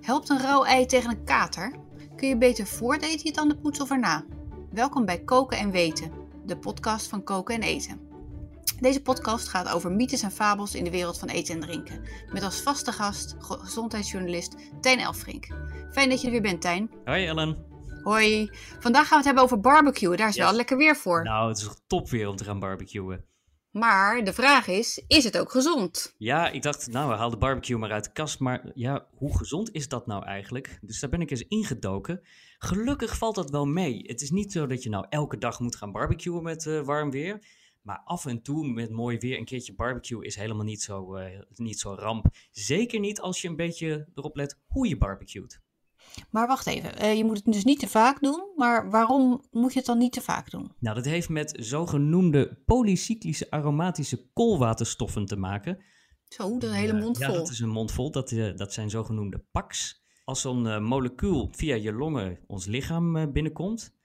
Helpt een rauw ei tegen een kater? Kun je beter voor het eten je tanden poetsen of erna? Welkom bij Koken en Weten, de podcast van Koken en Eten. Deze podcast gaat over mythes en fabels in de wereld van eten en drinken. Met als vaste gast gezondheidsjournalist Tijn Elfrink. Fijn dat je er weer bent, Tijn. Hoi Ellen. Hoi. Vandaag gaan we het hebben over barbecue. Daar is Yes. wel lekker weer voor. Nou, het is toch top weer om te gaan barbecuen. Maar de vraag is, is het ook gezond? Ja, ik dacht, nou, we halen de barbecue maar uit de kast. Maar ja, hoe gezond is dat nou eigenlijk? Dus daar ben ik eens ingedoken. Gelukkig valt dat wel mee. Het is niet zo dat je nou elke dag moet gaan barbecuen met eh, warm weer. Maar af en toe met mooi weer een keertje barbecue is helemaal niet zo, eh, niet zo ramp. Zeker niet als je een beetje erop let hoe je barbecuet. Maar wacht even, eh, je moet het dus niet te vaak doen. Maar waarom moet je het dan niet te vaak doen? Nou, dat heeft met zogenoemde polycyclische aromatische koolwaterstoffen te maken. Zo, dat een hele Ja, mond Ja, vol. dat is een mond vol. Dat, eh, dat zijn zogenoemde PAX. Als zo'n eh, molecuul via je longen ons lichaam eh, binnenkomt,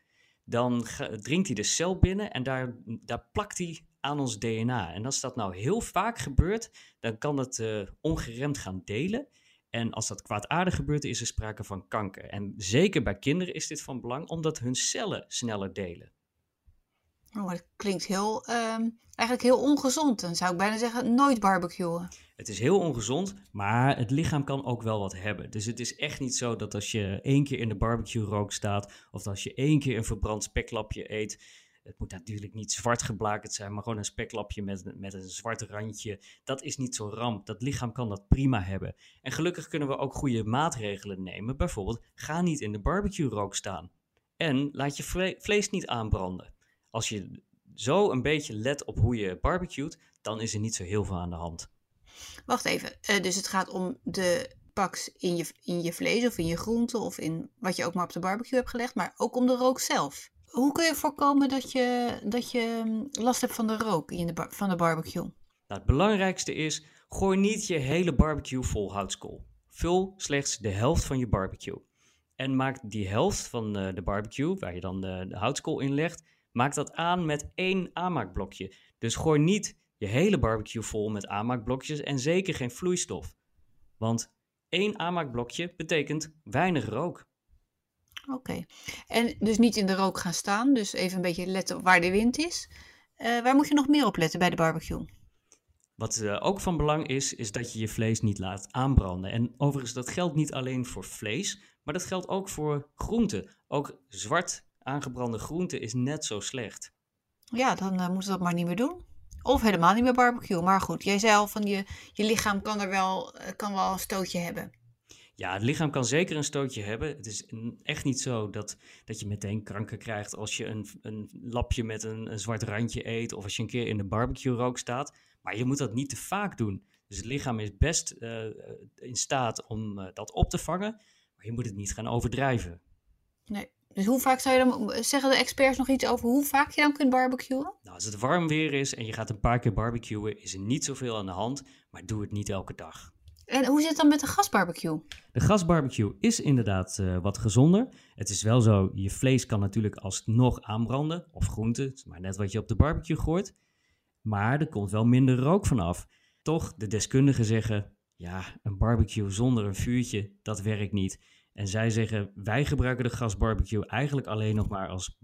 dan dringt hij de cel binnen en daar, daar plakt hij aan ons DNA. En als dat nou heel vaak gebeurt, dan kan het eh, ongeremd gaan delen. En als dat kwaadaardig gebeurt, is er sprake van kanker. En zeker bij kinderen is dit van belang, omdat hun cellen sneller delen. Oh, dat klinkt heel, ehm, eigenlijk heel ongezond. Dan zou ik bijna zeggen, nooit barbecuen. Het is heel ongezond, maar het lichaam kan ook wel wat hebben. Dus het is echt niet zo dat als je één keer in de barbecue rook staat, of als je één keer een verbrand speklapje eet, het moet natuurlijk niet zwart geblakerd zijn, maar gewoon een speklapje met, met een zwart randje. Dat is niet zo ramp. Dat lichaam kan dat prima hebben. En gelukkig kunnen we ook goede maatregelen nemen. Bijvoorbeeld, ga niet in de barbecue rook staan. En laat je vle- vlees niet aanbranden. Als je zo een beetje let op hoe je barbecuet, dan is er niet zo heel veel aan de hand. Wacht even, eh, dus het gaat om de paks in je, in je vlees of in je groenten of in wat je ook maar op de barbecue hebt gelegd, maar ook om de rook zelf. Hoe kun je voorkomen dat je, dat je mm, last hebt van de rook in de van de barbecue? Nou, het belangrijkste is, gooi niet je hele barbecue vol houtskool. Vul slechts de helft van je barbecue. En maak die helft van de barbecue, waar je dan de, de houtskool in legt, maak dat aan met één aanmaakblokje. Dus gooi niet je hele barbecue vol met aanmaakblokjes en zeker geen vloeistof. Want één aanmaakblokje betekent weinig rook. Oké. En dus niet in de rook gaan staan, dus even een beetje letten waar de wind is. Eh, waar moet je nog meer op letten bij de barbecue? Wat eh, ook van belang is, is dat je je vlees niet laat aanbranden. En overigens, dat geldt niet alleen voor vlees, maar dat geldt ook voor groenten. Ook zwart aangebrande groente is net zo slecht. Ja, dan eh, moeten we dat maar niet meer doen. Of helemaal niet meer barbecue. Maar goed, jij zei al van je, je lichaam kan er wel, kan wel een stootje hebben. Ja, het lichaam kan zeker een stootje hebben. Het is echt niet zo dat, dat je meteen kanker krijgt als je een, een lapje met een, een zwart randje eet of als je een keer in de barbecue rook staat. Maar je moet dat niet te vaak doen. Dus het lichaam is best eh, in staat om eh, dat op te vangen, maar je moet het niet gaan overdrijven. Nee. Dus hoe vaak zou je dan, zeggen de experts nog iets over hoe vaak je dan kunt barbecuen? Nou, als het warm weer is en je gaat een paar keer barbecuen, is er niet zoveel aan de hand, maar doe het niet elke dag. En hoe zit het dan met de gasbarbecue? De gasbarbecue is inderdaad eh, wat gezonder. Het is wel zo, je vlees kan natuurlijk alsnog aanbranden, of groenten, maar net wat je op de barbecue gooit. Maar er komt wel minder rook vanaf. Toch, de deskundigen zeggen, ja, een barbecue zonder een vuurtje, dat werkt niet. En zij zeggen, wij gebruiken de gasbarbecue eigenlijk alleen nog maar als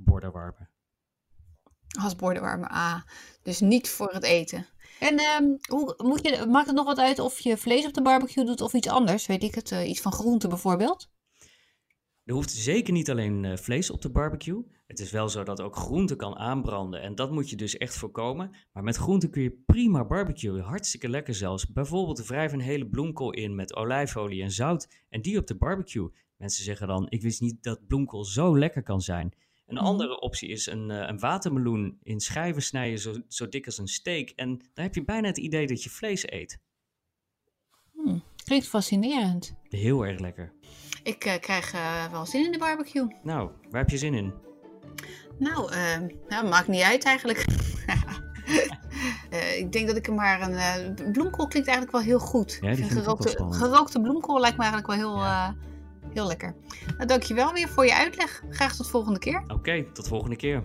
bordenwarmer. Gasbordenwarmer, ah. Dus niet voor het eten. En ehm, hoe, moet je, maakt het nog wat uit of je vlees op de barbecue doet of iets anders? Weet ik het, eh, iets van groenten bijvoorbeeld? Er hoeft zeker niet alleen eh, vlees op de barbecue. Het is wel zo dat ook groente kan aanbranden. En dat moet je dus echt voorkomen. Maar met groente kun je prima barbecuen. Hartstikke lekker zelfs. Bijvoorbeeld wrijf een hele bloemkool in met olijfolie en zout. En die op de barbecue. Mensen zeggen dan, ik wist niet dat bloemkool zo lekker kan zijn. Een Mhm. andere optie is een, eh, een watermeloen in schijven snijden zo, zo dik als een steak. En dan heb je bijna het idee dat je vlees eet. Hm, klinkt fascinerend. Heel erg lekker. Ik eh, krijg eh, wel zin in de barbecue. Nou, waar heb je zin in? Nou, eh, nou, maakt niet uit eigenlijk. Eh, ik denk dat ik er maar een. eh, bloemkool klinkt eigenlijk wel heel goed. Ja, die Ik vind ik ook wel gerookte, gerookte bloemkool lijkt me eigenlijk wel heel, Ja. eh, heel lekker. Nou, dankjewel weer voor je uitleg. Graag tot volgende keer. Oké, tot volgende keer.